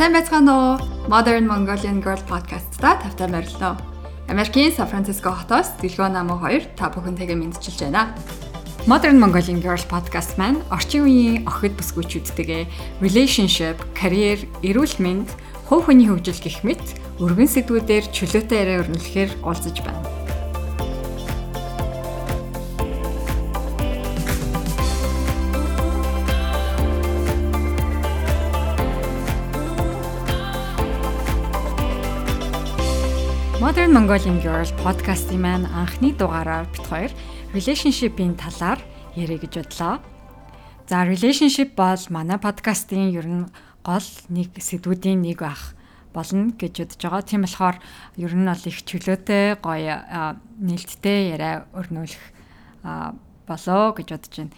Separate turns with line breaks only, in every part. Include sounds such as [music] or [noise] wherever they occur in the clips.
Сайн байцгаана уу? Modern Mongolian Girl podcast-та тавтай морилно. Америкийн Сан Франциско хотоос Дэлгөө намуу 2 та бүхэнтэйгээ мэдчилж байна. Modern Mongolian Girl podcast маань орчин үеийн охид бүсгүйчүүдтэйгээ relationship, карьер, эрүүл мэнд, хувь хүний хөгжил гэх мэт өргөн сэдвүүдээр чөлөөтэй яриа өрнөлөхээр уулзаж байна. Modern Mongolian Girl podcast-ийн маань анхны дугаараар бит хоёр relationship-ийн талаар ярэ гэж бодлоо. За relationship бол манай подкастын ер нь гол нэг сэдвүүдийн нэг байх болно гэж бодож байгаа. Тийм болохоор ер нь бол их чөлөөтэй гоё нээлттэй яриа өрнүүлэх болоо гэж бодож байна.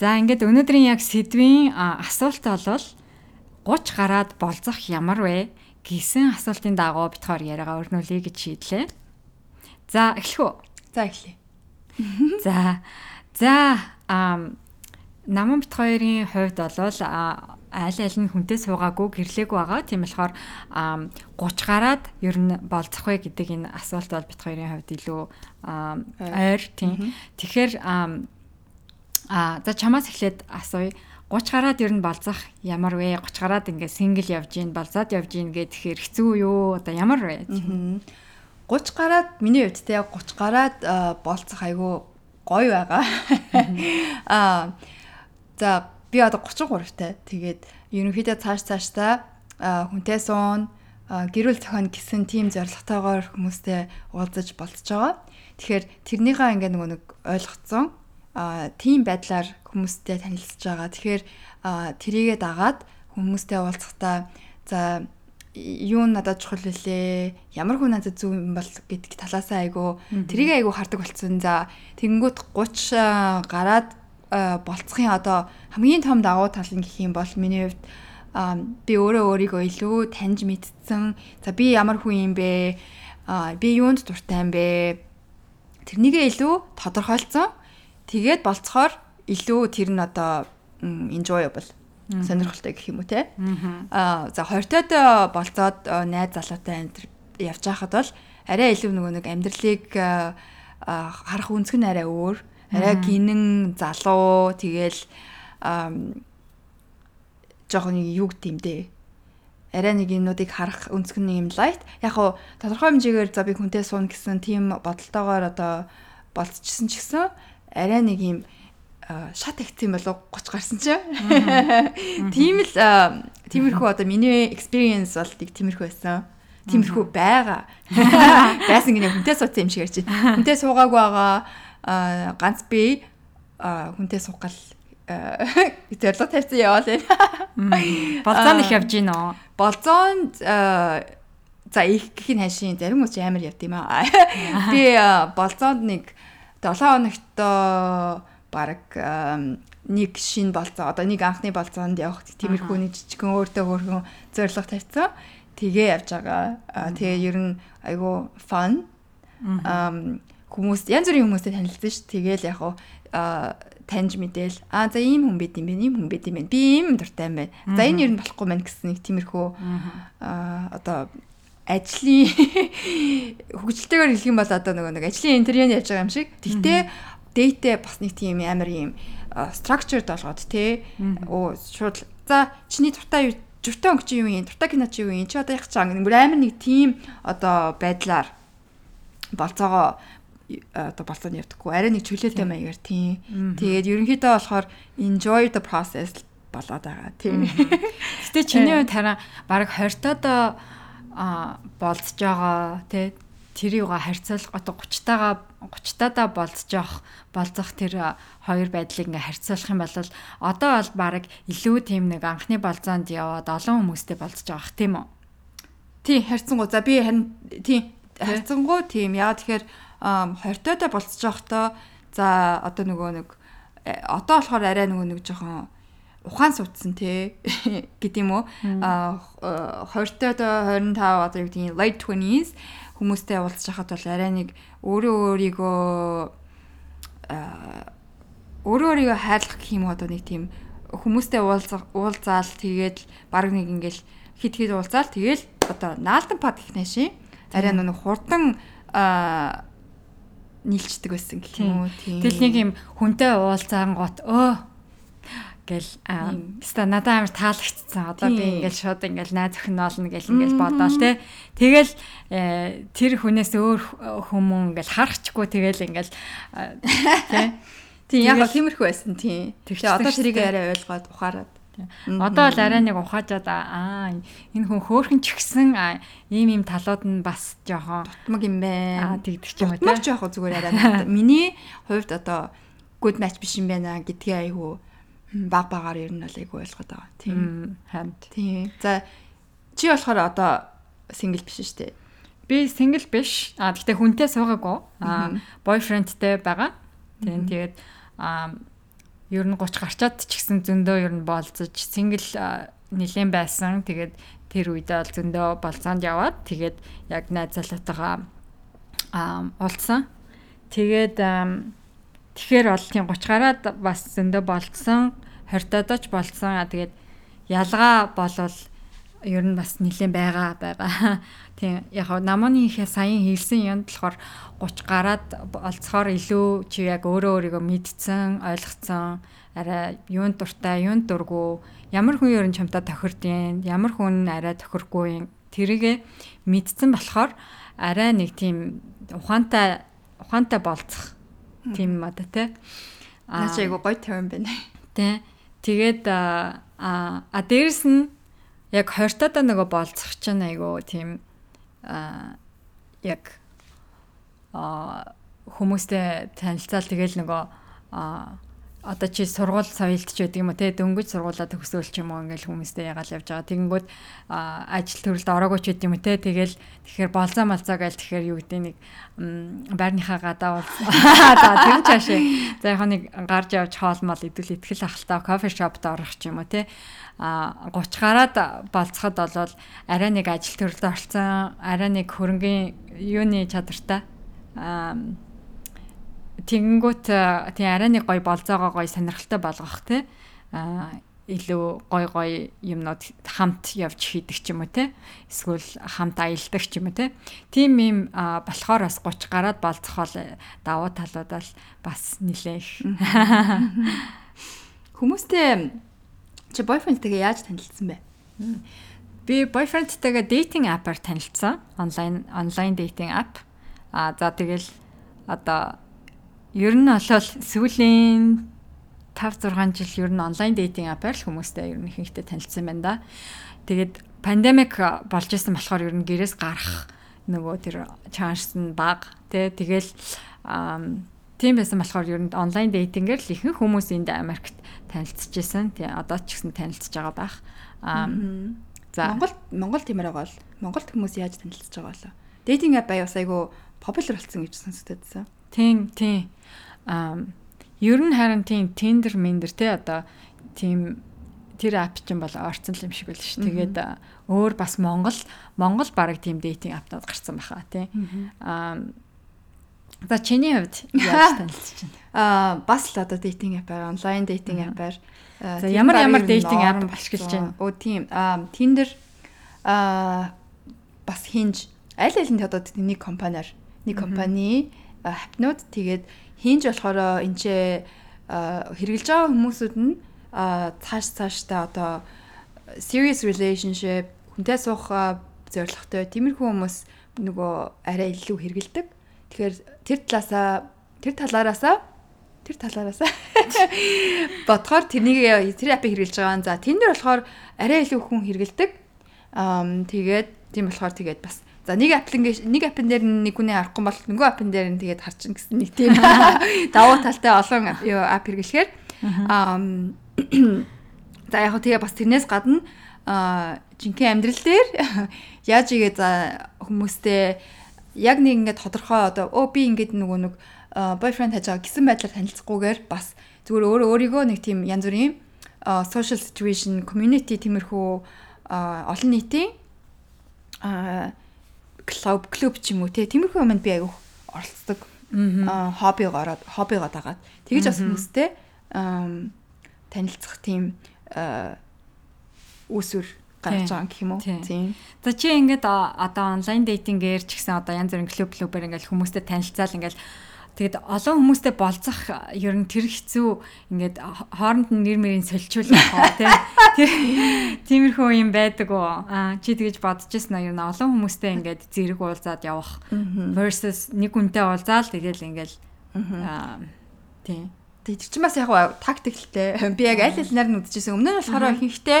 За ингээд өнөөдрийн яг сэдвийн асуулт бол 30 гараад болцох ямар вэ? Гэсэн асуултын дагуу хоёр яриагаа өрнүүлье гэж шийдлээ. За эхлэх үү?
За эхлэе. [laughs]
За за ам наман бит хоёрын хувьд болвол аль аль нь хүнтэй суугаагүй гэрлээгүй байгаа. Тийм болохоор 30 гараад ер нь болцох вэ гэдэг энэ асуулт бол бит хоёрын хувьд илүү ойр тийм. Тэгэхээр а за чамаас эхлээд асууя 30 гараад ер нь болцох ямар вэ? 30 гараад ингээ сингл явж гин, болзаад явж гин гэхээр хэцүү юу? Одоо ямар вэ?
30 гараад миний хувьд те 30 гараад болцох айгүй гоё байгаа. Аа [laughs] за би одоо 33 тай. Тэгээд ерөнхийдөө цааш цаашдаа хүнтэй суун гэрүүл зохион гэсэн тийм зорилготойгоор хүмүүстэй уулзаж болцож байгаа. Тэгэхээр тэрнийхээ ингээ нөгөө нэг ойлгоцсон тийм байдлаар хүмүүстэй танилцж байгаа. Тэгэхээр тэрийгэ дагаад хүмүүстэй уулзахдаа за юу надад чухал вүлээ ямар хүн надад зөв юм бол гэдэг талаасаа айгу тэрийг айгу хардаг болсон. За тэгэнгүүт 30 гараад болцохын одоо хамгийн том давуу тал нь гэх юм бол миний хувьд би өөрөө өөрийгөө илүү таньж мэдсэн. За би ямар хүн юм бэ? би юунд дуртай юм бэ? Тэрнийгээ илүү тодорхойлцсон Тэгээд болцохоор илүү тэр нь одоо enjoyable сонирхолтой гэх юм уу те. Аа за 20-тойд болцоод найз залуутай амтэр явж байхад бол арай илүү нөгөө нэг амьдралыг харах үнцг нь арай өөр. Арай гинэн залуу тэгэл жоохон юу гэмдэ арай нэг юмнуудыг харах өнцг нь юм лайт. Яг хуу тодорхой хэмжээгээр за би хүнтэй суун гэсэн тийм бодолтойгоор одоо болцчихсон ч гэсэн арай нэг юм шат ихсэн болов 30 гарсан чинь. Тийм л тиймэрхүү одоо миний experience бол нэг тиймэрхүү байсан. Тиймэрхүү байгаа. [laughs] Байсан гинэ хүнтэй суудсан юм шиг ярьж байна. Хүнтэй суугаагүй байгаа ганц би хүнтэй суугал [laughs] зорилго тавьсан яваал байна.
Болзоонд их явж гин үү?
Болзоонд за их гэх нь хашийн зарим хүмүүс амар явд юм аа. [laughs] Би болзоонд нэг 7 хоногт баг нэг шин болцоо одоо нэг анхны болцоонд явах тиймэрхүү нэг жижигхэн өөртөө хөөрхөн зориг тавьсан. Тэгээ явж байгаа. Тэгээ ер нь айгүй fun. Ам хүмүүс янз бүрийн хүмүүстэй танилцсан ш. Тэгээл яг уу таньж мэдээл аа за ийм хүн байд юм бэ ийм хүн байд юм бэ би ийм дуртай юм байна за энэ ер нь болохгүй маань гэсэн нэг тиймэрхүү аа одоо ажлын [laughs] хөгжилтэйгээр хэлэх юм бол одоо нөгөө нэг ажлын интервьюнд явж байгаа юм шиг. Тэгтээ дээтэй бас нэг тийм амар юм structured болгоод те. Оо шууд за чиний дуртай юу дуртай өнгө чи юу юм? Дуртай кино чи юу юм? Чи одоо яг чаа нэг амар нэг тийм одоо байдлаар болцоогоо одоо болцоонд явдаггүй. Арай нэг чөлөөтэй маягаар тийм. Тэгээд ерөнхийдөө болохоор enjoy the process болоод байгаа тийм.
Гэтэ [laughs] чиний хувьд хараа баг 20 тоо а болцож байгаа тий тэрийг харьцуулах одоо 30 таага 30 таада болцож явах болцох тэр хоёр байдлыг ингээ харьцуулах юм бол одоо бол баг илүү тийм нэг анхны болцоонд яваад олон хүмүүстэй болцож байгаа тийм үү?
Тий харьцангуй. За би харин тий харьцангуй тийм. Яа тэгэхээр 20 таада болцож явахдаа за одоо нөгөө нэг э, одоо болохоор арай нөгөө нэг жоохон ухаан суудсан те [laughs] гэдэг юм уу? 20 та 25 одоо юу гэдэг late 20s хүмүүстэй уулзах хахад бол арай нэг өөрөө өөрийгөө өөрөө өөрийгөө хайрлах гэх юм одоо нэг тийм хүмүүстэй уулзах уулзаал тэгээд баг нэг ингээл хит хит уулзаал тэгэл одоо наалтан пад их нэши арай нэг хурдан аа нийлцдэг байсан гэх юм уу?
Тийм. Тэгэл нэг юм хүнтэй уулзаан гот өө гэл ста надад амар таалагцсан. Одоо би ингээл шууд ингээл найз охин олно гэл ингээл бодоол те. Тэгэл э, тэр хүнээс өөр хүмүүн ингээл харахчгүй тэгэл ингээл [laughs]
те. Тийм яг тиймэрхүү байсан тийм. Тэгээ одоо тэрийг арай ойлгоод ухаарад.
Одоо л арай нэг ухаажаад аа энэ хүн хөөхөн ч гисэн ийм ийм талууд нь бас жоохон
дутмаг юм байна.
Аа тэгдэг ч юм уу.
Дутмаг жоохон зүгээр арай. [laughs] Миний хувьд одоо good match биш юм байна гэдгийг айгүй баг багаар ер нь бол айгүй ойлгоод байгаа. Тийм.
Ханд.
Тийм. За чи болохоор одоо сингл биш шүү дээ.
Би сингл биш. А гэхдээ хүнтэй суугаагүй. А бойфрендтэй байгаа. Тийм. Тэгээд а ер нь 30 гарчаад ч гэсэн зөндөө ер нь болцож сингл нилээн байсан. Тэгээд тэр үедээ бол зөндөө болцоонд яваад тэгээд яг найз залуутайгаа уулзсан. Тэгээд Тэгэхээр бол тийм 30 гараад бас зөндөө болцсон, 20 додооч болцсон. Тэгээд ялгаа болвол ер нь бас нэлээд байгаа байгаа. [laughs] Тийм яг намууны ихэ саяын хэлсэн юмд болохоор 30 гараад олцохоор илүү чи яг өөрөө өөрийгөө мэдсэн, ойлгоцсон, арай юунд дуртай, юунд дурггүй, ямар хүн ер нь чамтай тохирдیں۔ Ямар хүн арай тохиргүй тэрийгэ мэдсэн болохоор арай нэг тийм ухаантай ухаантай болцох тийм одоо те.
Аа чи айгу гоё term байна.
Тэ. Тэгээд а а дээрэс нь яг 20 таа нөгөө болцох чинь айгу тийм а яг а хүмүүстэй танилцаал тэгэл нөгөө а одоо чи сургууль соёлт ч гэдэг юм уу те дөнгөж сургуулаа төгсөөл ч юм уу ингээл хүмүүстэй ягаал явж байгаа. Тэгэнгүүт ажил төрөлд ороогүй ч гэдэг юм уу те тэгэл тэгэхээр болзаа малзаа гээл тэгэхээр юу гэдэг нэг байрныхаа гадаа бол [laughs] за тэр чаашаа за яг нэг гарч явж хоолмол идэл итгэл ахaltaа кофе шопт орох ч юм уу те а 30 гараад болцоход болвол арай нэг ажил төрөлд орцсон арай нэг хөрөнгөний юуны чадвартай Тэгэнгүүт э, тий арай нэг гоё болзоогоо гоё сонирхолтой болгох тий. А илүү гой гой юмнууд хамт явж хийдэг ч юм уу те эсвэл хамт аялдаг ч юм уу те тийм юм болохоор бас 30 гараад болцохол э, давуу талууд бол бас нилээх. [laughs]
Хүмүүстэй чи бойфрендтэйгээ яаж танилцсан бэ?
Би бойфрендтэйгээ дейтинг апаар танилцсан. Онлайн онлайн дейтинг ап а за тэгэл одоо Ер нь олол сүүлийн 5 6 жил ер нь онлайн дейтинг апаар л хүмүүстэй ер нь ихэнхдээ танилцсан байна да. Тэгээд пандемик болж исэн болохоор ер нь гэрээс гарах нөгөө тэр чанс нь бага тий тэгэл тийм байсан болохоор ер нь онлайн дейтингээр л ихэнх хүмүүс энд Америкт танилцж исэн. Тий одоо ч гэсэн танилцж байгаа байх.
За Монгол Монгол тиймэр байгаа бол Монголд хүмүүс яаж танилцж байгаа болоо. Дейтинг ап аяа бас айгу популяр болсон гэж сонсогдод байсан.
Тийм тийм. Аа ер нь харин тийм Tinder мендер те одоо тийм тэр ап чинь бол орцсон юм шиг байл ш. Тэгээд өөр бас Монгол Монгол баг тийм дейтинг апнууд гарсан байхаа тий. Аа За чиний хувьд [laughs] яаж танилцж байна?
Аа бас л одоо дейтинг апаар онлайн дейтинг апаар
за ямар ямар дейтинг ап ашиглаж байна?
Оо тийм аа Tinder аа бас хинж аль аль нь одоо нэг компаниар нэг компани хапнууд тэгээд хинж болохоор энэ ч хэрэгжилж байгаа хүмүүсүүд нь цааш цааштай одоо serious relationship хүнтэй суух зорилготой тиймэрхүү хүмүүс нөгөө арай илүү хэрэгэлдэг. Тэгэхээр тэр талаасаа тэр талаараасаа тэр талаараасаа [laughs] бодохоор тэрнийг тэр апыг хэрэгжилж байгаа. За тэн дээр болохоор арай илүү хүн хэрэгэлдэг. Аа тэгээд тийм болохоор тэгээд бас За нэг аппликейшн нэг аппен дээр нэг хүний харахгүй бол нөгөө аппен дээр нь тэгээд харчин гэсэн нэг тийм [laughs] давуу талтай олон ап хэрэглэхээр аа [clears throat] за яг хөө тэгээ бас тэрнээс гадна аа жинхэнэ амьдрал дээр [laughs] яаж игээ за хүмүүстэй яг нэг ингээд тодорхой одоо оо би ингээд нөгөө нэг бойфренд хаж байгаа гэсэн байдлаар танилцахгүйгээр бас зүгээр өөрөө өөрийгөө нэг тийм янз бүрийн social situation community тиймэрхүү олон нийтийн клуб клуб ч юм уу те тиймэрхүү юмд би аяг оролцдог. Аа хоббиг ороод хоббигоо дагаад тэгэж бас хүмүүстэй танилцах тийм үүсвэр гарч байгаа гэх юм уу. Тийм.
За чи ингээд одоо онлайн дейтингээр ч гэсэн одоо янз бүрийн клуб клубээр ингээд хүмүүстэй танилцаал ингээд Тэгэд олон хүмүүстэй болцох ер нь тэр хэцүү ингээд хооронд нь нэр мэрийн солилцуулах тий. Тиймэрхүү юм байдаг уу? Аа чи тэгэж бодож ирсэн аа ер нь олон хүмүүстэй ингээд зэрэг уулзаад явах versus нэг хүнтэй уулзаал тэгэл ингээд аа тий.
Тэр чинь бас яг тактиктэй. Би яг аль аль нар нь үдчихсэн. Өмнө нь болохоор ихэнхдээ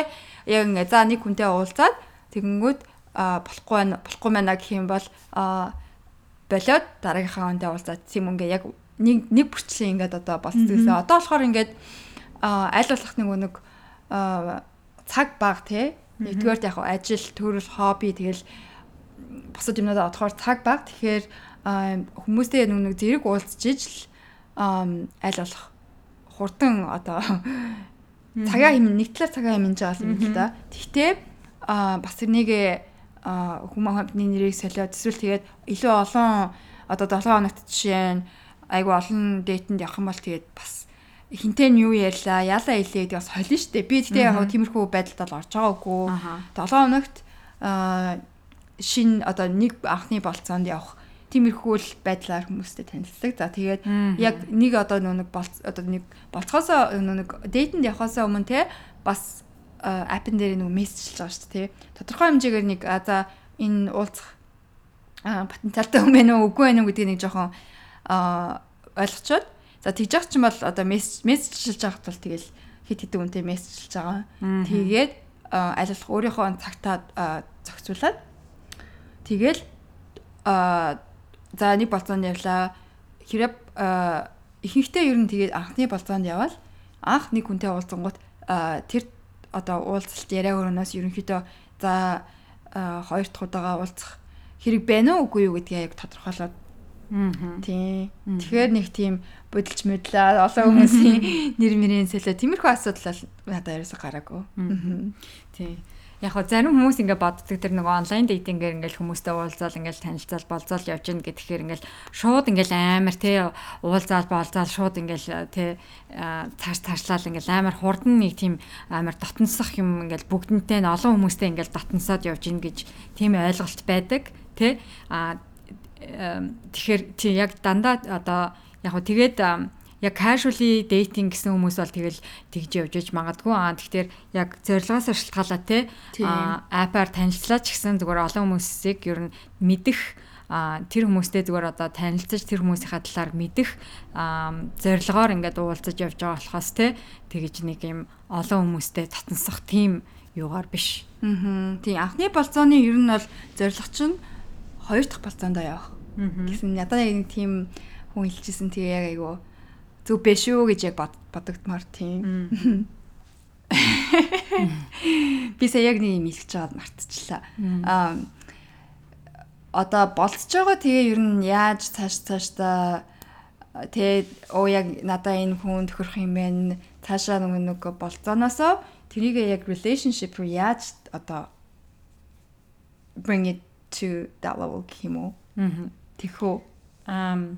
яг ингээд за нэг хүнтэй уулзаад тэгэнгүүт болохгүй болохгүй байна гэх юм бол аа болоод дараагийнхаа өндөө уулзаад тийм ингээ яг нэг нэг бүрчлэн ингээд одоо болцсон. Одоо болохоор ингээд аль болох нэг нэг цаг баг тий. Нэгдүгээр яг ажил, төрөл, хобби тэгэл бусад юмнуудаа одохоор цаг баг. Тэгэхээр хүмүүстэй нэг нэг зэрэг уулзж ижил аль болох хурдан одоо цагаа хэмнэ нэг талаар цагаа хэмнэж байгаа юм л да. Тэгтээ бас нэг хүмүүс хамтны нэрийг солиод эсвэл тэгээд илүү олон одоо 7 хоногт жишээ нь айгу олон дээтэнд явах юм бол тэгээд бас хинтээ нь юу ярьлаа яалаа илээ гэдэг бас холин штэ. Би тэгтээ яг тиймэрхүү байдалд бол орж байгаагүй 7 хоногт шин одоо нэг анхны болцоонд явах тиймэрхүү л байдлаар хүмүүстэй танилцдаг. За тэгээд яг нэг одоо нэг болц одоо нэг болцохоосоо нэг дээтэнд явахаасаа өмнө те бас аппен дээр нэг мессежлж байгаа шүү дээ. Тодорхой хэмжээгээр нэг за энэ уулзах потенциалтай хүн байна уу үгүй байна уу гэдгийг нэг жоохон ойлгочоод за тэгж явах чинь бол одоо мессеж мессежлж байхад бол тэгэл хит хит үнтэй мессежлж байгаа. Тэгээд аль болох өөрийнхөө цагтаа зохицуулаад тэгэл за нэг болцоонд явлаа. Хэрэг ихэнхдээ ер нь тэгээд анхны болцоонд явбал анх нэг хүнтэй уулзсангууд тэр одоо уулзалт яриа өрөөнөөс ерөнхийдөө за хоёр дахь удаага уулзах хэрэг байна уу үгүй юу гэдгийг яг тодорхойлоод. Тий. Тэгэхээр нэг тийм бодилж мэдлээ. Олон хүмүүсийн [laughs] нэр мөрийн сэлээ. Тиймэрхүү асуудал надад ерөөсө гараагүй.
Тий яг хо зарим хүмүүс ингээ боддог тэр нөгөө онлайн дейтингээр ингээл хүмүүстэй уулзаал ингээл танилцаал болцоол явж гин гэхээр ингээл шууд ингээл амар те уулзаал болцаал шууд ингээл те цааш цаашлал ингээл амар хурдан нэг тийм амар дотносох юм ингээл бүгднтэй нь олон хүмүүстэй ингээл дотносоод явж гин гэж тийм ойлголт байдаг те. А тэгэхээр тий яг дандаа одоо яг хо тэгээд яг casually dating гэсэн хүмүүс бол тэгэл тэгж явж иж магадгүй. Аа тэгэхээр яг зорилгоос шалтгаалаа те апаар танилцлаа ч гэсэн зүгээр олон хүмүүсийг ер нь мэдэх а тэр хүмүүстэй зүгээр одоо танилцаж тэр хүмүүсийнхаа талаар мэдэх зорилгоор ингээд уулзаж явж байгаа болохоос те тэгэж нэг юм олон хүмүүстэй татансах тийм юугаар биш.
Аа. Тийм анхны болцооны ер нь бол зорилго чинь хоёр дахь болцоондоо явах. гэсэн надад яг тийм хүн хэлчихсэн тэгээ яг айгу зүг биш үү гэж яг бодогдмаар тийм. [laughs] Би сая яг нэг юм хэлж байгаад мартчихлаа. Аа одоо болцож байгаа тэгээ ер нь яаж цааш цаашдаа тэгээ оо яг надаа энэ хүн төхөрөх юм бэ цаашаа нэг нэг болцооноосоо тэрийг яг relationship руу яаж одоо bring it to that level уу? Аа. Тэхүү.
Аа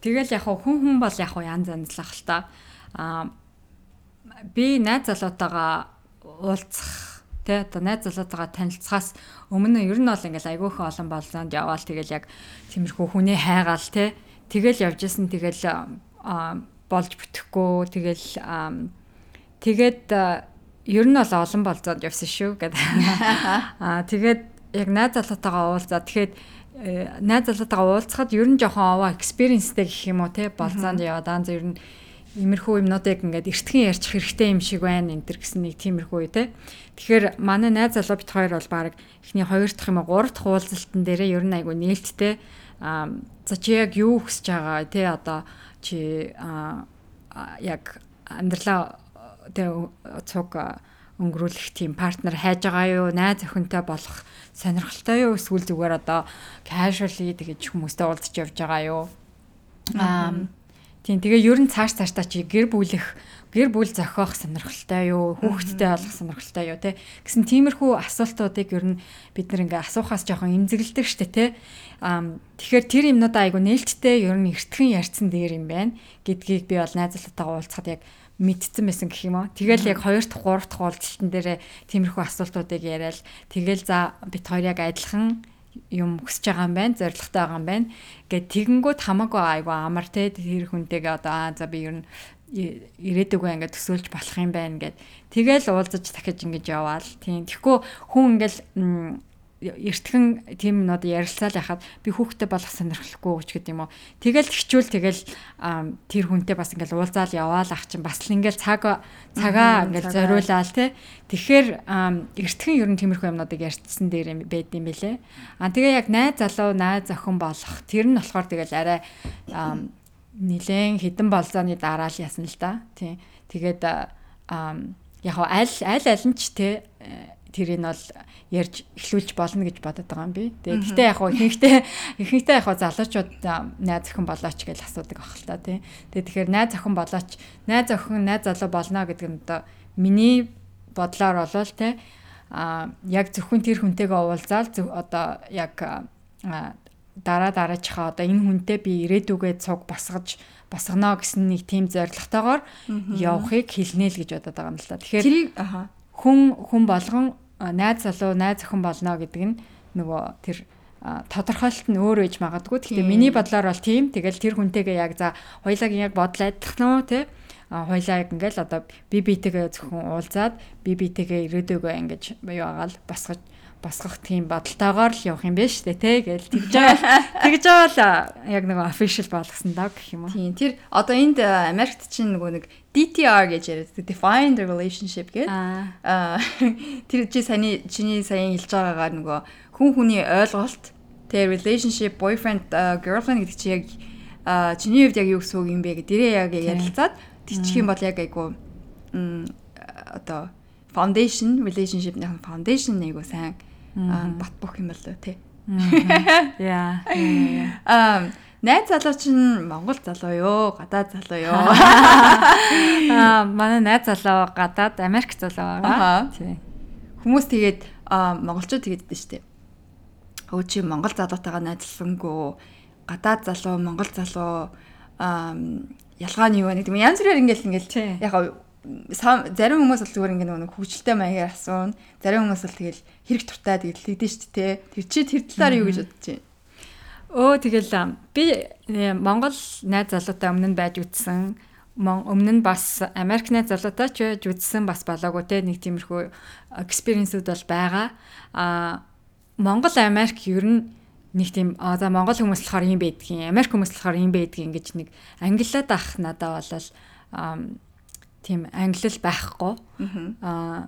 Тэгэл яг хүн хүн бол яг янз янзлах л та. Аа би найз залуутайгаа уулзах тэ одоо найз залуутайгаа танилцахаас өмнө ер нь бол ингээл айгүйхан олон болзоонд яваал тэгэл яг тиймэрхүү хүнээ хайгаал тэ тэгэл явжсэн тэгэл болж бүтэхгүй тэгэл тэгээд ер нь бол олон болзоонд явсан шүү гэдэг. [laughs] Аа тэгээд яг найз залуутайгаа уулзаа тэгэхэд найз залуутайгаа уулзахад ер нь жоохон овоо экспириенстэй гэх юм уу те? Болцоонд яваад аан зөв ер нь имерхүү юмнуудыг ингээд эртхэн ярьчих хэрэгтэй юм шиг байна энэ төр гэсэн нэг тиймэрхүү те. Тэгэхээр манай найз залуу бит хоёр бол баг эхний хоёр дахь юм уу гурав дахь уулзалтан дээрээ ер нь айгу нээлттэй а за чи яг юу хүсэж байгаа те? Одоо чи яг амьдралаа те цуг өнгөрүүлэх тийм партнер хайж байгаа юу, найз охинтой болох сонирхолтой юу эсвэл зүгээр одоо casually тэгэж хүмүүстэй уулзч явж байгаа юу? Аа тийм тэгээ ер нь цааш цаашдаа чи гэр бүлэх гэр бүл зохиох сонирхолтой юу хүүхэдтэй болох сонирхолтой юу те гэсэн тиймэрхүү асуултуудыг ер нь бид нэг ингээ асуухаас жоохон эмзэглэдэг штэ те аа тэгэхээр тэр юмнуудаа айгу нээлттэй ер нь эртхэн ярьсан дээр юм байна гэдгийг би бол найзлалтайгаа уулзахад яг мэдсэн байсан гэх юм уу. Тэгэл яг 2 дахь 3 дахь уулзалтан дээр тиймэрхүү асуултуудыг яриад тэгэл за бит хоёр яг адилхан юм хүсэж байгаа юм байна, зоригтой байгаа юм байна. Гэт тэгэнгүүт хамаагүй айгу амар те тэр хүнтэйгээ одоо аа за би ер нь ирээдүгөө ингээд төсөөлж болох юм байна гэд. Тэгэл уулзаж дахиж ингэж яваал. Тийм. Тэгэхгүй хүн ингээл эртхэн тийм нод ярилцаал яхад би хүүхдээ болох сонирхолгүй ч гэдэг юм уу. Тэгэл хичүүл тэгэл тэр хүнтэй бас ингээл уулзаал яваал ах чинь бас л ингээл цаг цагаа ингээл зориулаал те. Тэгэхээр эртхэн ер нь тиймэрхүү юмнуудыг ярьцсан дээр байд юм бэлээ. А тэгээ яг найз залуу найз охин болох тэр нь болохоор тэгэл арай нилээн хідэн болзооны дараа л ясна л да. Тийм. Тэгээд яг аль аль аль нь ч те тэрийг нь бол ярьж эхлүүлж болно гэж бодод байгаа юм би. Тэгээ гэхдээ яг хуу ихэнхдээ ихэнхдээ яг хуу залуучууд найз охин болооч гэж асуудаг ах л та тий. Тэгээ тэгэхээр найз охин болооч найз охин найз залуу болно гэдэг нь одоо миний бодлоор болвол тий а яг зөвхөн тэр хүнтэйгээ уулзаал одоо яг дараа дараачихаа одоо энэ хүнтэй би ирээдүгээ цуг босгож босгоно гэсэн нэг тийм зорилготойгоор явахыг хэлнэ л гэж бодод байгаа юм л да. Тэгэхээр хүн хүн болгон найз залуу найз охин болно гэдэг нь нөгөө тэр тодорхойлолт нь өөр үеж магадгүй. Гэхдээ миний бодлоор бол тийм. Тэгэл тэр хүнтэйгээ яг за хоёулагийн яг бодол адилхан уу те хоёлаа яг ингээл одоо би битэйгээ зөвхөн уулзаад би битэйгээ ирээдүгөө ингэж юу агаал босгож босгох тийм бодолтойгоор л явах юм биш үү те гэл тэгж [laughs] тэгж байгаа л яг нэг official болгосон даа гэх юм уу.
Тийм тэр одоо энд Америкт чинь нөгөө нэг DTR гэж яриад defined relationship гэдэг. Аа [laughs] тэр чи саяны чиний саяхан хэлж байгаагаар нөгөө хүн хүний ойлголт те relationship boyfriend girlfriend гэдэг чи яг чиний хувьд яг юу гэсэн үг юм бэ гэдэрээ яг ярилцаад тийчих юм бол яг айгу одоо foundation relationship-ийн foundation айгу сайн бат бөх юм болоо тий.
Яа.
Аа [laughs] найз залуу чинь Монгол залуу юу, гадаад залуу юу? [laughs]
Аа манай найз залуу гадаад Америк залуу байгаа. Тий.
Хүмүүс тэгээд монголчууд тэгээд дээ штэ. Өө чи монгол залуутайгаа найзлсангүй гадаад залуу, монгол залуу аа ялгаа нь юу вэ гэдэг юм янз бүрээр ингээл ингээл яг зарим хүмүүс бол зүгээр ингэ нэг хөвгөлтэй маягаар асуун. Зарим хүмүүс бол тэгэл хэрэг туртаа тэгэл тэгдэж шүү дээ. Тэр чи тэр талаар юу гэж бодож байна?
Өө тэгэл би э, Монгол найз залуутай өмнө нь байж үтсэн. Өмнө нь бас Америк найз залуутай ч байж үтсэн бас болоогүй те нэг тиймэрхүү экспириенсүүд бол байгаа. А Монгол Америк ер нь нэг тийм аа за Монгол хүмүүс болохоор юм байдгийн, Америк хүмүүс болохоор юм байдгийн гэж нэг англиад ах надад болол тийм англил байхгүй. Аа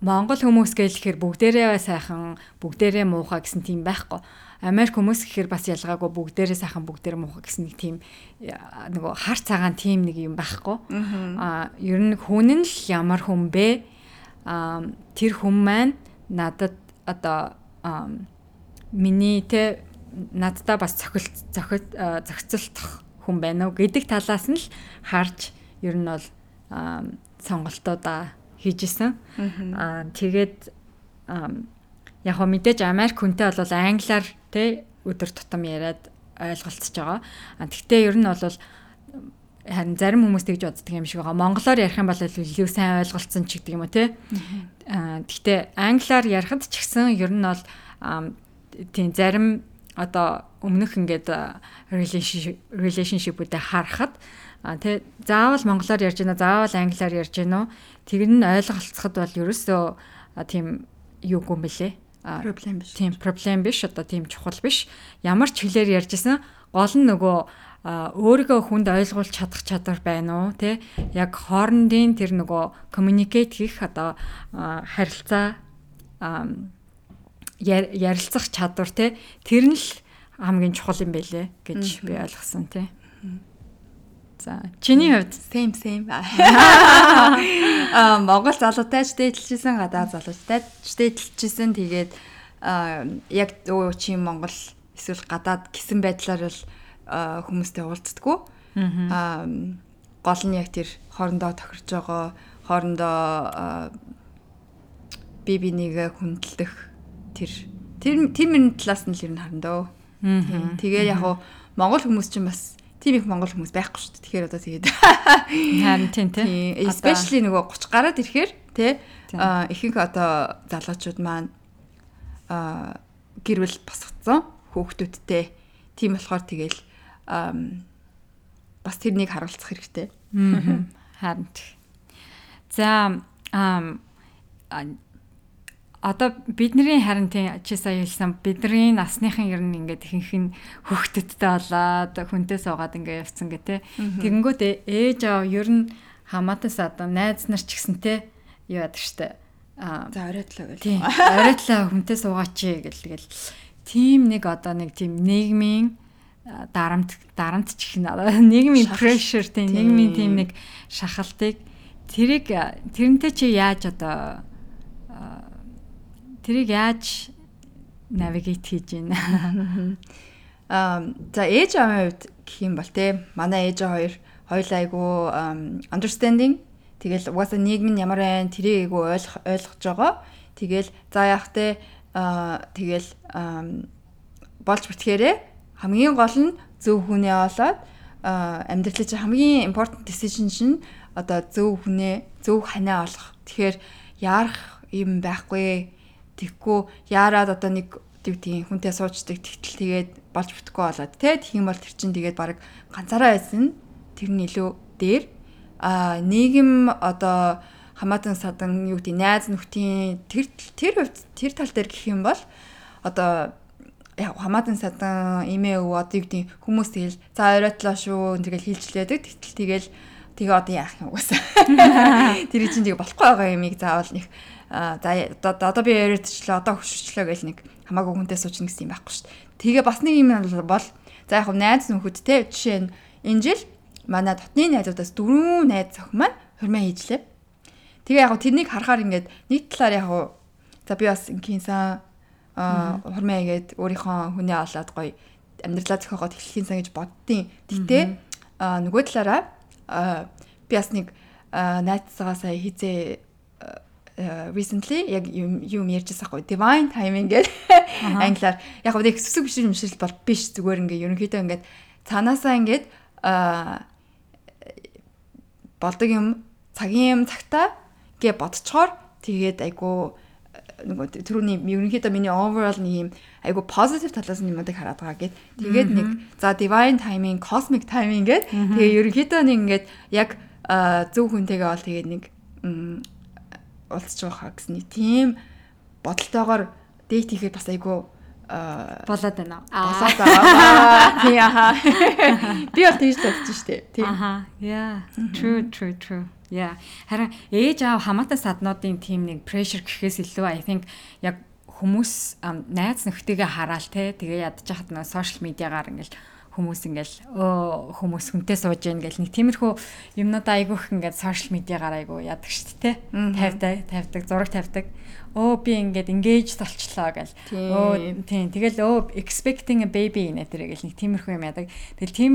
Монгол хүмүүс гэхэлэхээр бүгдээрээ сайхан, бүгдээрээ муухай гэсэн тийм байхгүй. Америк хүмүүс гэхээр бас ялгаагүй бүгдээрээ сайхан, бүгдээрээ муухай гэсэн нэг тийм нөгөө хар цагаан тийм нэг юм байхгүй. Аа ер нь хүн нь л ямар хүн бэ? Аа тэр хүн маань надад одоо миний те надтай бас цохилт цохилт зохицолтох хүн байна уу гэдэг талаас нь л харж ер нь бол сонголтуудаа хийжсэн. Аа тэгээд яг хөө мэдээж Америк хүнтэй бол англиар те өдөр тутам яриад ойлголцож байгаа. А тэгтээ ер нь бол харин зарим хүмүүс тэгж боддог юм шиг байгаа. Монголоор ярих юм бол илүү сайн ойлголцсон ч гэдэг юм уу те. Аа тэгтээ англиар ярихад ч гэсэн ер нь бол тийм зарим одоо өмнөх ингээд relationship relationship-үүдээ харахад тий заавал монголоор ярьж гинэ заавал англиар ярьж гинэ тэр нь ойлголцоход бол ерөөсөө тийм юугүй юм бэлээ
проблем биш.
Тийм проблем биш одоо тийм чухал биш. Ямар ч хэлээр ярьжсэн гол нь нөгөө өөрийгөө хүнд ойлгуулж чадах чадвар байна уу те яг хоорондын тэр нөгөө communicate хийх одоо харилцаа ярилцах чадвар те тэр нь л хамгийн чухал юм байлээ гэж би ойлгосон те. За чиний хувьд
same same. [laughs] Аа Монгол залуутай ч дээдлжсэн гадаа залуутай ч дээдлжсэн тэгээд яг өө чи Монгол эсвэл гадаад гисэн байдлаар бол хүмүүстэй уулздаггүй. Аа гол нь яг тэр хоорондоо тохирж байгаа хоорондоо би бинийгээ хүндэлдэх тэр тэр тэр миний талаас нь л ер нь харна дөө. Тэгээд яг Монгол хүмүүс чинь бас тийм их монгол хүмүүс байхгүй шүү дээ. Тэгэхээр одоо тэгээд
харин тийм [laughs] тийм.
Especially нөгөө 30 гараад ирэхээр тий ихэнх одоо залуучууд маань а гэрвэл босгоцсон хүүхдүүдтэй тийм болохоор тэгэл бас тэрнийг харуулцах хэрэгтэй.
Харин. За одоо бидний харин тийм чи сая хэлсэн бидний насныхан ер нь ингээд ихэнх нь хөвгтөдтэй болоод хүнтэй суугаад ингээд явцсан гэ тэ. Тэгэнгүүт ээж аа ер нь хамаатаас одоо найз нар ч гэсэн тэ юу яадаг штэ.
Аа за оройтлоо гэл.
Тийм. Оройтлоо хүнтэй суугаач гэл тэгэл тийм нэг одоо нэг тийм нийгмийн дарамт дарамт ч их [laughs] нийгмийн pressure тийм нийгмийн тийм нэг шахалтыг тэрийг тэрнтэй чи яаж одоо Тэрийг яаж навигейт хийж байна? [laughs]
Аа за ээж аавын хувьд гэх юм бол те манай ээж хоёр хоёул айгу understanding тэгэл угаасаа нийгэм нь ямар байна тэрийг айгу ойлгож байгаа. Тэгэл за яах те аа тэгэл болж битгээрээ хамгийн гол нь зөв хүнээ олоод амьдралын чинь хамгийн important decision чинь одоо зөв хүнээ зөв ханаа олох. Тэгэхээр яарах юм байхгүй Тэгхгүй яарад одоо нэг тийм хүнтэй суучдаг тэгтэл тэгээд болж бүтэхгүй болоод тий тэгэх юм бол тэр чинь тэгээд баг ганцаараа байсан тэр нь илүү дээр. А нийгэм одоо хамаатан садан юу гэдэг найз нөхдийн тэр тэр хувьд тэр тал дээр гэх юм бол одоо яг хамаатан садан имээ өө одоо юу гэдэг хүмүүс тэгэл за оройтлоо шүү тэгэл хилжлээдэг тэгтэл тэгэл тэгээ одоо яах юм угаасаа. [laughs] Тэр чинь тэгээ болохгүй байгаа юмыг заавал нэг за одоо би яриадчлаа одоо хөшөрчлөө гэл нэг хамаагүй хүнтэй суучна гэсэн юм байхгүй шүү дээ. Тэгээ бас нэг юм бол за яг найз нөхөд те жишээ нь энэ жил манай дотны найзуудаас дөрвөн найз зөх маань хурмаа хийжлээ. Тэгээ яг тэрнийг харахаар ингээд нэг талаар яг за би бас инкинсан а хурмаа игээд өөрийнхөө хүнээ олоод гоё амьдралаа зохиогоод хэлхийнсэн гэж боддیں۔ Гэтэ нөгөө талаараа би бас нэг найзсагаа сая хизээ recently яг юм юм ярьжсэн хгүй divine timing гэдэг англиар. Яг нэг сүсэг биш юм шиг бол биш. Зүгээр ингээ ерөнхийдөө ингээд цаанаасаа ингээд а болдог юм цагийн юм цагтаа гэ бодцохоор тэгээд айгу нөгөө түрүүний ерөнхийдөө миний overall нэг юм айгу positive талаас нь юмудыг хараад байгаа гэд. Тэгээд нэг за divine timing cosmic timing гэд. Тэгээд ерөнхийдөө нэг ингээд яг зөв хүнтэйгээ бол тэгээд нэг уулзч байгаа гэсэн нэг тийм бодолтойгоор дейт хийхэд бас айгүй
болоод байна.
Болоод байгаа. Тий аа. [laughs] Би бол тэгж бодож штэ.
Тий. Аха. Yeah. True, true, true. Yeah. Харин ээж аав хамаатай саднуудын тийм нэг pressure гэхээс илүү I think яг хүмүүс найз нөхдөйгээ хараал те тэгээ ядчих хат нөө social медиагаар ингээл хүмүүс ингээл өө хүмүүс хүнтэй сууж гин гэл нэг тиймэрхүү юмнуудаа айгүйх ингээд сошиал медиагаар айгүй яадаг шүү дээ тавьдаг тавьдаг зураг тавьдаг. Өө би ингээд engage толчлоо гэл. Өө тийм. Тэгэл өө expecting a baby нэ тэр гэл нэг тиймэрхүү юм яадаг. Тэгэл тийм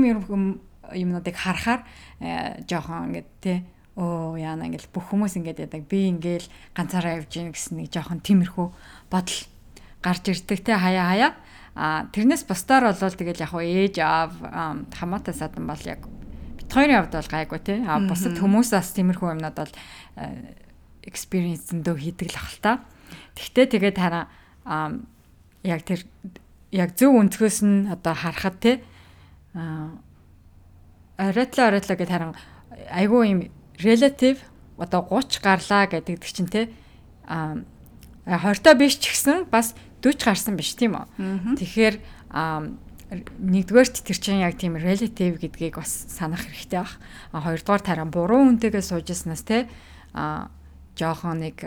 юмнуудыг харахаар э, жоохон ингээд тий оо яана ингээл бүх хүмүүс ингээд ядаг би ингээл ганцаараа явж гин гэсэн нэг жоохон тиймэрхүү бодол гарч ирдэг те. Хаяа хаяа А тэрнээс бусдаар бол тэгэл яг ээж аав хамаатай садан бол яг бит хоёрын хувьд бол гайгүй тий. А бусад хүмүүс бас тиймэрхүү юмнууд бол experience зөндөө хийдэг л ахал та. Тэгтээ тэгээд хараа яг тэр яг зөв өнцгөөс нь одоо харахад тий оройтлоо оройтлоо гэд харин айгүй юм relative одоо 30 гарлаа гэдэг чинь тий а 20 та биш ч гэсэн бас 40 гарсан биш тийм үү. Тэгэхээр нэгдүгээрт тэр чинь яг тийм relative гэдгийг бас санах хэрэгтэй баг. А хоёрдугаар тараа буруу үнтэйгээ суужснаас те а жоохон нэг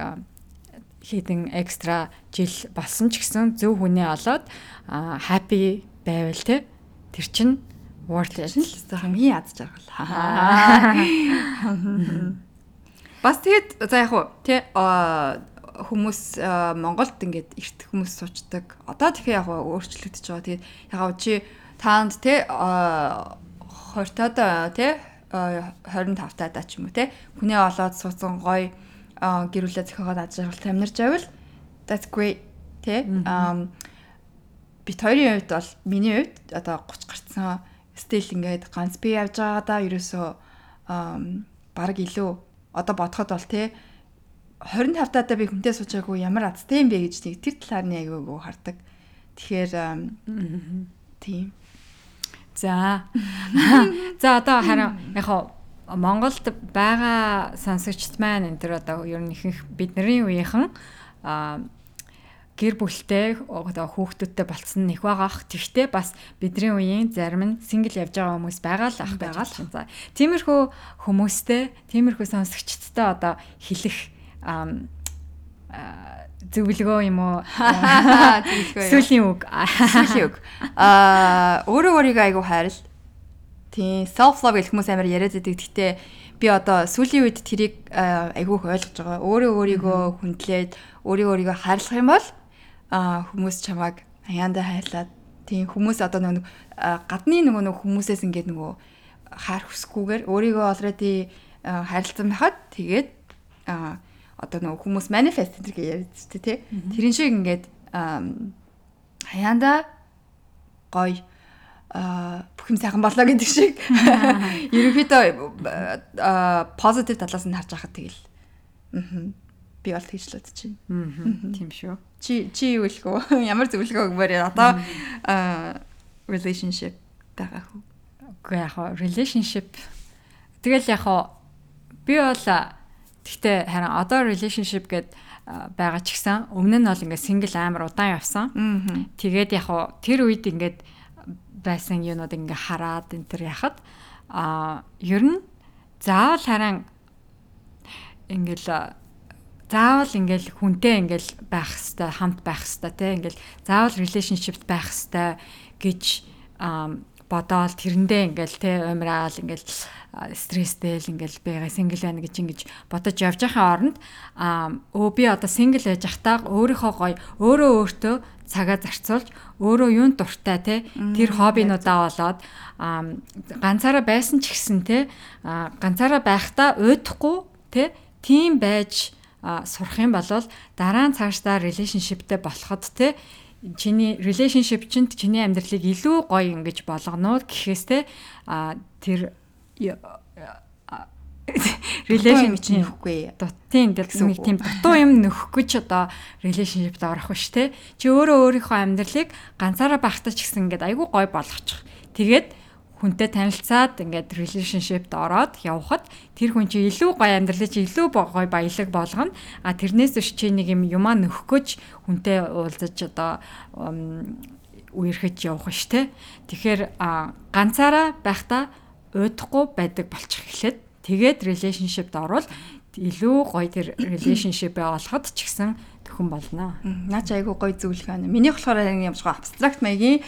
хитэн экстра жил болсон ч гэсэн зөв хүнээ олоод happy байвал те тэр чинь worth it
хамгийн яд жаргал. [laughs] [laughs] Бас тэгэд за яг уу тий хүмүүс Монголд ингээд эрт хүмүүс суучдаг. Одоо тэгэхээр яг өөрчлөгдөж байгаа. Тэгээд яг чи таанд те 20 таад те 25 таад ч юм уу те хүнээ олоод суусан гоё гэрүүлээ зөхиогоод аж аргалтай амьдарч байвал that's great те бит хоёрын хувьд бол миний хувьд одоо 30 гарцсан стил ингээд ганц би явж байгаадаа ерөөсөө баг илүү одоо бодоход бол те 25 таатай би хүнтэй суучаагүй ямар азтай юм бэ гэж тийг тэр талаар нь айгүйгөө хардаг. Тэгэхээр тийм.
За. За одоо харин яг Монголд байгаа сонсогчд маань энэ төр одоо ер нь ихэнх бидний үеийнхэн гэр бүлтэй одоо хүүхдүүдтэй болцсон нэх байгаах. Тэгвэл бас бидний үеийн зарим нь сингл явж байгаа хүмүүс байгаа л ах байгаа л. За тиймэрхүү хүмүүстэй, тиймэрхүү сонсогчдтой одоо хэлэх зөвлөгөө юм уу? [laughs] Сүүлийн үг.
Сүүлийн үг. Аа өөрөө өөрийгөө айгу хайрл. Тийм self love гэх хүмүүс амар яриад байдаг. Гэхдээ би одоо сүүлийн үед тэрийг айгүйх ойлгож байгаа. Өөрөө өөрийгөө хүндлээд өөрийгөө өөрийгөө хайрлах юм бол хүмүүс чамайг аяанда хайрлаад тийм хүмүүс одоо нэг гадны нөгөө нэг хүмүүсээс ингээд нөгөө хайр хүсгүүгээр өөрийгөө already хайрлсан байхад тэгээд одоо нөгөө хүмүүс manifest гэдэг яриад шүү дээ тий. Тэрэн шиг ингээд хаяанда гоё а бүх юм сайхан болоо гэдэг шиг [laughs] ерөнхийдөө позитив талаас нь харж байхад тэгэл аа би бол тэгж л бодож
байна. Тийм шүү.
Чи чи юу вэ? [laughs] Ямар зөвлөгөө өгмөр одоо relationship байгаа хөө.
Үгүй яг relationship тэгэл яг би бол Гэхдээ харин одоо relationship гэд байгаа ч гэсэн өмнө нь бол ингээд single амар удаан явсан. Тэгээд яг хуу тэр үед ингээд байсан юунууд ингээ хараад энэ төр яхад а ер нь заавал харин ингээл заавал ингээл хүнтэй ингээл байх хэвээр хамт байх хэвээр те ингээл заавал relationship байх хэвээр гэж бодоол тэрэндээ ингээл те умраал ингээл стресстэй л ингээл байгаа сингл байна гэж ингэж бодож явж байхын оронд өө би одоо сингл байж захтаа өөрийнхөө гоё өөрөө өөртөө цагаа зарцуулж өөрөө юунд дуртай те тэр хоббинуудаа болоод ганцаараа байсан ч гэсэн те ганцаараа байхдаа уйдахгүй те тийм байж сурах юм бол дараа нь цаашдаа relationshipтэй болоход те чиний relationship чинь чиний амьдралыг илүү гоё ингэж болгоно гэхээс те тэр [laughs] relationship чинь нөхгүй. Тийм гэсэн нэг тийм дутуу юм нөхгүй ч одоо relationship-д орох биш те. Чи өөрөө өөрийнхөө амьдралыг ганцаараа байхдаа ч гэсэн ингээд айгүй гоё болгочих. Тэгээд хүнтэй танилцаад ингээд relationship-д ороод явхад тэр хүн чи илүү гоё амьдралыг илүү гоё баялаг болгоно. А тэрнээс биш чи нэг юм юмаа нөхгөж хүнтэй уулзаж одоо үерхэж явах ш тэ. Тэгэхээр ганцаараа байхдаа уйдахгүй байдаг болчих эхлээд тэгээд relationship-д орвол илүү гоё тэр relationship-ээ олоход ч гэсэн төхөн болно.
Наа чи айгүй гоё зөвлөх байна. Миний болохоор юм шиг абстракт маягийн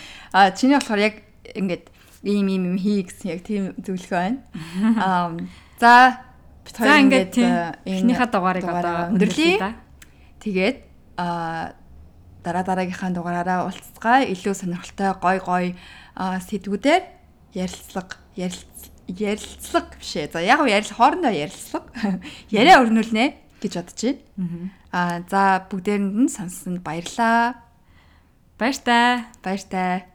чиний болохоор яг ингээд ийм ийм юм хий гэсэн яг тийм зөвлөгөө байна. [laughs] Аа за
бид хоёр ингээд эхнийхээ дугаарыг одоо өндөрлөе.
Тэгээд аа дараа дараагийнхаа дугаараараа уулзцгаа илүү сонирхолтой гой гой сэдвүүдээр ярилцлага ярилцлага биш ээ. За яг ярил хоорондоо ярилцлага [laughs] яриа өрнүүлнэ гэж бодож байна. Аа за бүгдээрэнд нь сонссонд баярлаа.
Баяр таа.
Баяр таа.